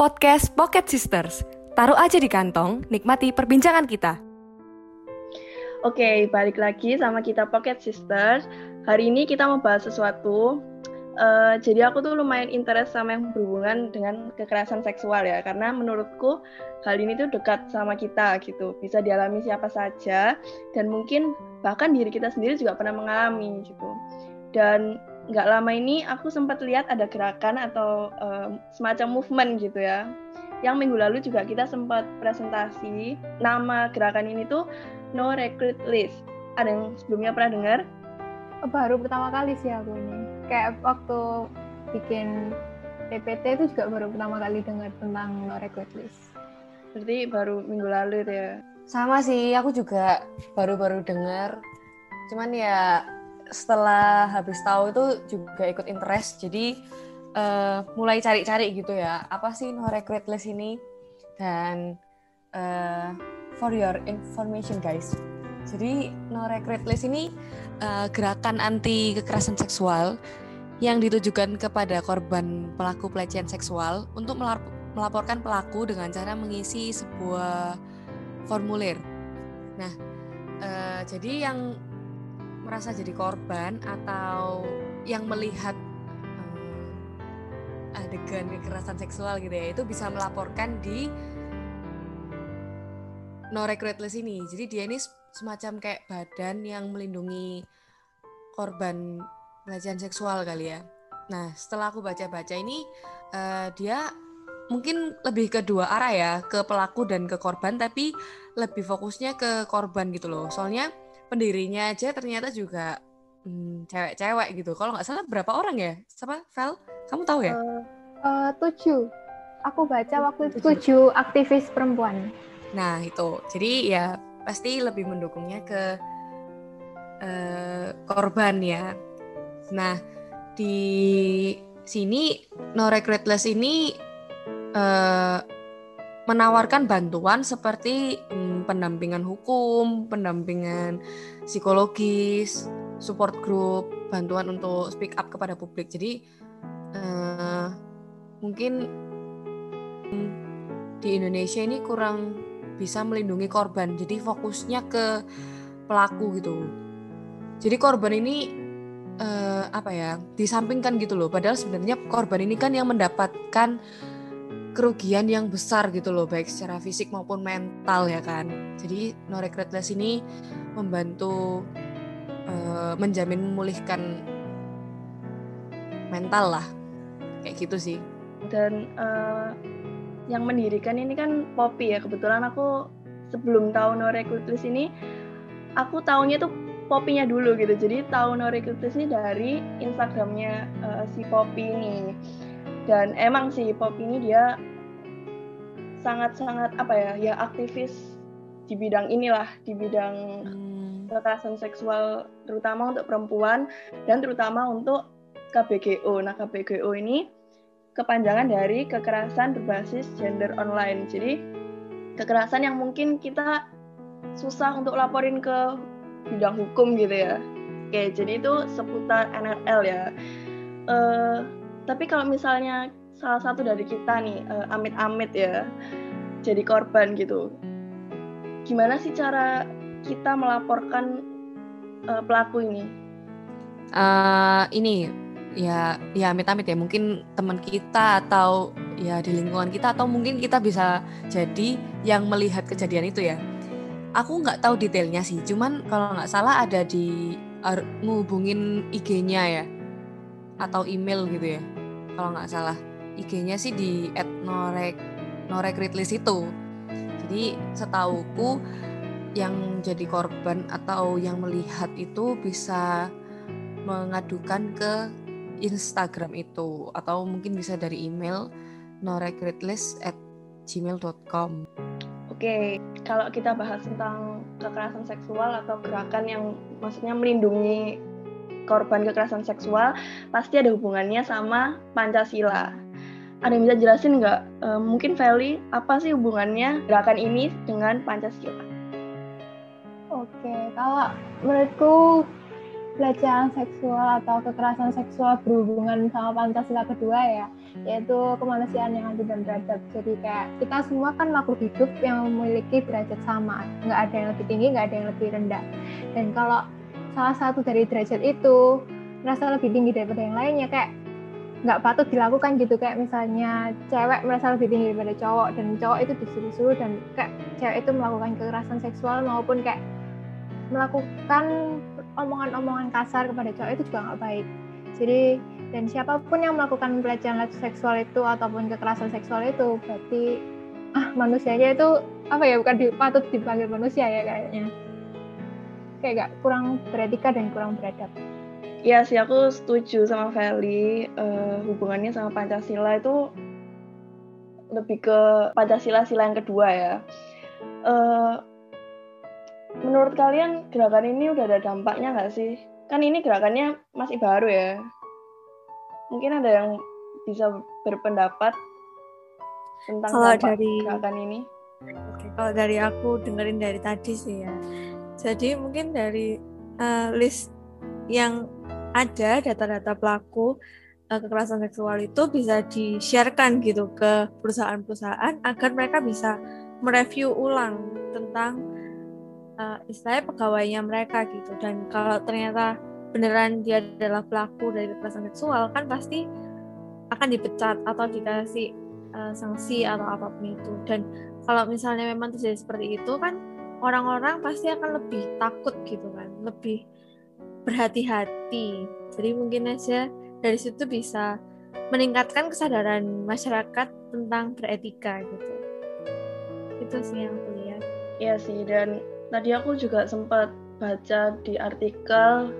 podcast Pocket Sisters. Taruh aja di kantong, nikmati perbincangan kita. Oke, balik lagi sama kita Pocket Sisters. Hari ini kita mau bahas sesuatu. Uh, jadi aku tuh lumayan interest sama yang berhubungan dengan kekerasan seksual ya, karena menurutku hal ini tuh dekat sama kita gitu, bisa dialami siapa saja, dan mungkin bahkan diri kita sendiri juga pernah mengalami gitu. Dan nggak lama ini aku sempat lihat ada gerakan atau um, semacam movement gitu ya. Yang minggu lalu juga kita sempat presentasi nama gerakan ini tuh No Recruit List. Ada yang sebelumnya pernah dengar? Baru pertama kali sih aku ini. Kayak waktu bikin PPT itu juga baru pertama kali dengar tentang No Recruit List. Berarti baru minggu lalu itu ya? Sama sih, aku juga baru-baru dengar. Cuman ya setelah habis tahu itu juga ikut interest jadi uh, mulai cari-cari gitu ya apa sih no recruit list ini dan uh, for your information guys jadi no recruit list ini uh, gerakan anti kekerasan seksual yang ditujukan kepada korban pelaku pelecehan seksual untuk melaporkan pelaku dengan cara mengisi sebuah formulir. Nah, uh, jadi yang merasa jadi korban atau yang melihat um, adegan kekerasan seksual gitu ya itu bisa melaporkan di no recruit list ini. Jadi dia ini semacam kayak badan yang melindungi korban pelecehan seksual kali ya. Nah setelah aku baca-baca ini uh, dia mungkin lebih ke dua arah ya ke pelaku dan ke korban tapi lebih fokusnya ke korban gitu loh. Soalnya pendirinya aja ternyata juga hmm, cewek-cewek hmm, gitu. Kalau nggak salah berapa orang ya? Siapa? Vel? Kamu tahu ya? Uh, uh, tujuh. Aku baca waktu itu tujuh aktivis perempuan. Nah itu. Jadi ya pasti lebih mendukungnya ke uh, korban ya. Nah di sini no recruitless ini uh, menawarkan bantuan seperti hmm, pendampingan hukum, pendampingan psikologis, support group, bantuan untuk speak up kepada publik. Jadi uh, mungkin di Indonesia ini kurang bisa melindungi korban. Jadi fokusnya ke pelaku gitu. Jadi korban ini uh, apa ya disampingkan gitu loh. Padahal sebenarnya korban ini kan yang mendapatkan kerugian yang besar gitu loh baik secara fisik maupun mental ya kan. Jadi no regretless ini membantu uh, menjamin memulihkan mental lah kayak gitu sih. Dan uh, yang mendirikan ini kan Poppy ya kebetulan aku sebelum tahu no regretless ini aku tahunya tuh Poppy-nya dulu gitu. Jadi tahu no regretless ini dari Instagramnya uh, si Poppy ini dan emang sih pop ini dia sangat-sangat apa ya ya aktivis di bidang inilah di bidang hmm. kekerasan seksual terutama untuk perempuan dan terutama untuk KBGO. Nah KBGO ini kepanjangan dari kekerasan berbasis gender online. Jadi kekerasan yang mungkin kita susah untuk laporin ke bidang hukum gitu ya. Oke, jadi itu seputar NRL ya. Uh, tapi kalau misalnya salah satu dari kita nih uh, amit-amit ya jadi korban gitu gimana sih cara kita melaporkan uh, pelaku ini? Uh, ini ya ya amit-amit ya mungkin teman kita atau ya di lingkungan kita atau mungkin kita bisa jadi yang melihat kejadian itu ya. Aku nggak tahu detailnya sih cuman kalau nggak salah ada di uh, ngubungin IG-nya ya atau email gitu ya kalau nggak salah IG-nya sih di @norek itu. Jadi setauku yang jadi korban atau yang melihat itu bisa mengadukan ke Instagram itu atau mungkin bisa dari email norekritlis at gmail.com Oke, kalau kita bahas tentang kekerasan seksual atau gerakan yang maksudnya melindungi korban kekerasan seksual pasti ada hubungannya sama Pancasila. Ada yang bisa jelasin nggak? E, mungkin Feli, apa sih hubungannya gerakan ini dengan Pancasila? Oke, kalau menurutku pelecehan seksual atau kekerasan seksual berhubungan sama Pancasila kedua ya, yaitu kemanusiaan yang adil dan beradab. Jadi kayak kita semua kan makhluk hidup yang memiliki derajat sama, nggak ada yang lebih tinggi, nggak ada yang lebih rendah. Dan kalau salah satu dari derajat itu merasa lebih tinggi daripada yang lainnya, kayak nggak patut dilakukan gitu. Kayak misalnya cewek merasa lebih tinggi daripada cowok dan cowok itu disuruh-suruh dan kayak cewek itu melakukan kekerasan seksual maupun kayak melakukan omongan-omongan kasar kepada cowok itu juga nggak baik. Jadi dan siapa pun yang melakukan pelecehan seksual itu ataupun kekerasan seksual itu berarti ah manusianya itu apa ya bukan patut dipanggil manusia ya kayaknya kayak gak kurang beretika dan kurang beradab. Iya sih, aku setuju sama Feli. Uh, hubungannya sama Pancasila itu lebih ke Pancasila-sila yang kedua ya. Uh, menurut kalian gerakan ini udah ada dampaknya nggak sih? Kan ini gerakannya masih baru ya. Mungkin ada yang bisa berpendapat tentang kalau dari gerakan ini. Oke, kalau dari aku dengerin dari tadi sih ya. Jadi mungkin dari uh, list yang ada data-data pelaku uh, kekerasan seksual itu bisa di-sharekan gitu ke perusahaan-perusahaan agar mereka bisa mereview ulang tentang uh, istilahnya pegawainya mereka gitu. Dan kalau ternyata beneran dia adalah pelaku dari kekerasan seksual kan pasti akan dipecat atau dikasih uh, sanksi atau apa pun itu. Dan kalau misalnya memang terjadi seperti itu kan orang-orang pasti akan lebih takut gitu kan lebih berhati-hati. Jadi mungkin aja dari situ bisa meningkatkan kesadaran masyarakat tentang beretika gitu. Itu sih yang aku lihat. Iya sih dan tadi aku juga sempat baca di artikel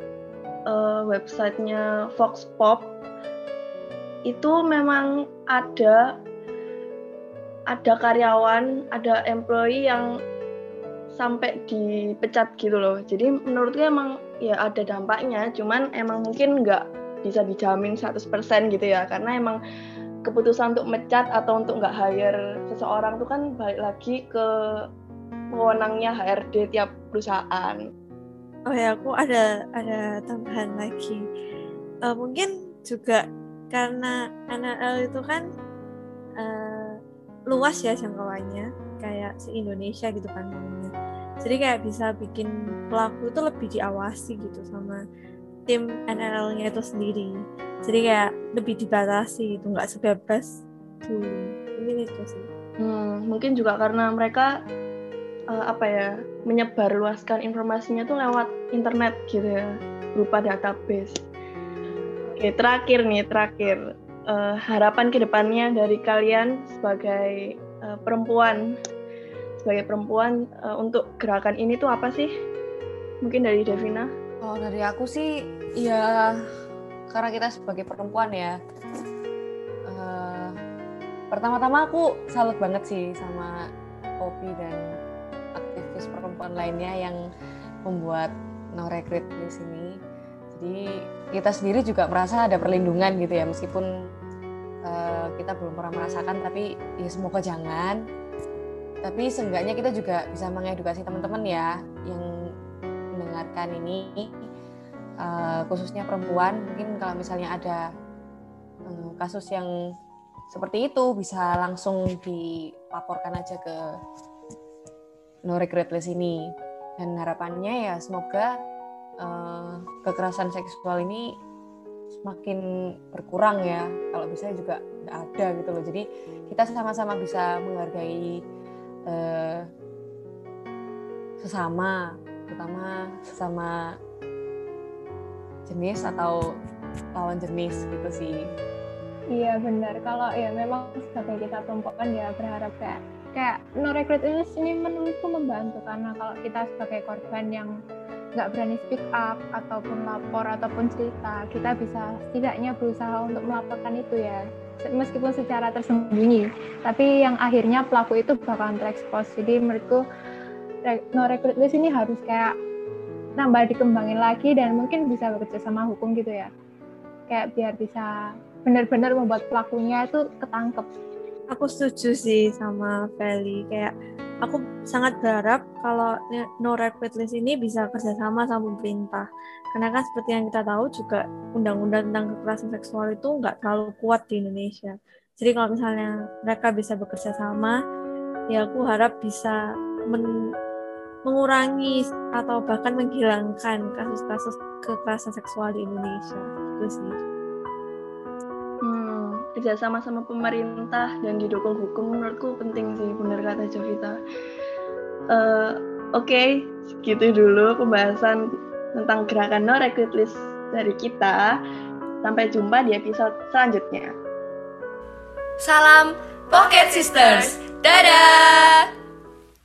uh, websitenya Vox Pop itu memang ada ada karyawan, ada employee yang sampai dipecat gitu loh. Jadi menurutku emang ya ada dampaknya cuman emang mungkin nggak bisa dijamin 100% gitu ya karena emang keputusan untuk mecat atau untuk nggak hire seseorang itu kan balik lagi ke wewenangnya HRD tiap perusahaan. Oh ya, aku ada ada tambahan lagi. Uh, mungkin juga karena NLL itu kan uh, luas ya jangkauannya, kayak se Indonesia gitu kan jadi kayak bisa bikin pelaku itu lebih diawasi gitu sama tim NLL-nya itu sendiri. Jadi kayak lebih dibatasi gitu nggak sebebas dulu. Ini itu sih. Hmm, mungkin juga karena mereka uh, apa ya menyebar luaskan informasinya tuh lewat internet gitu ya berupa database. Oke terakhir nih terakhir. Uh, harapan ke depannya dari kalian sebagai uh, perempuan sebagai perempuan uh, untuk gerakan ini tuh apa sih? Mungkin dari Devina? Oh dari aku sih ya karena kita sebagai perempuan ya. Uh, pertama-tama aku salut banget sih sama Poppy dan aktivis perempuan lainnya yang membuat no recruit di sini. Jadi kita sendiri juga merasa ada perlindungan gitu ya meskipun uh, kita belum pernah merasakan tapi ya semoga jangan tapi seenggaknya kita juga bisa mengedukasi teman-teman ya yang mendengarkan ini uh, khususnya perempuan. Mungkin kalau misalnya ada um, kasus yang seperti itu bisa langsung dilaporkan aja ke no regret ini. Dan harapannya ya semoga uh, kekerasan seksual ini semakin berkurang ya. Kalau bisa juga nggak ada gitu loh. Jadi kita sama-sama bisa menghargai eh, sesama terutama sesama jenis atau lawan jenis gitu sih. Iya benar. Kalau ya memang sebagai kita perempuan ya berharap kayak kayak no recruit ini menurutku membantu. Karena kalau kita sebagai korban yang nggak berani speak up ataupun lapor ataupun cerita kita bisa setidaknya berusaha untuk melaporkan itu ya meskipun secara tersembunyi tapi yang akhirnya pelaku itu bakalan terekspos. Jadi menurutku no recruit list ini harus kayak nambah dikembangin lagi dan mungkin bisa bekerja sama hukum gitu ya. Kayak biar bisa benar-benar membuat pelakunya itu ketangkep. Aku setuju sih sama Feli. Kayak aku sangat berharap kalau no repeat list ini bisa kerjasama sama pemerintah. Karena kan seperti yang kita tahu juga undang-undang tentang kekerasan seksual itu nggak terlalu kuat di Indonesia. Jadi kalau misalnya mereka bisa bekerja sama ya aku harap bisa men mengurangi atau bahkan menghilangkan kasus-kasus kekerasan seksual di Indonesia. Itu sih kerjasama sama pemerintah dan didukung hukum menurutku penting sih benar kata Jovita. Uh, Oke, okay, segitu dulu pembahasan tentang gerakan No Recruit List dari kita. Sampai jumpa di episode selanjutnya. Salam Pocket Sisters. Dadah!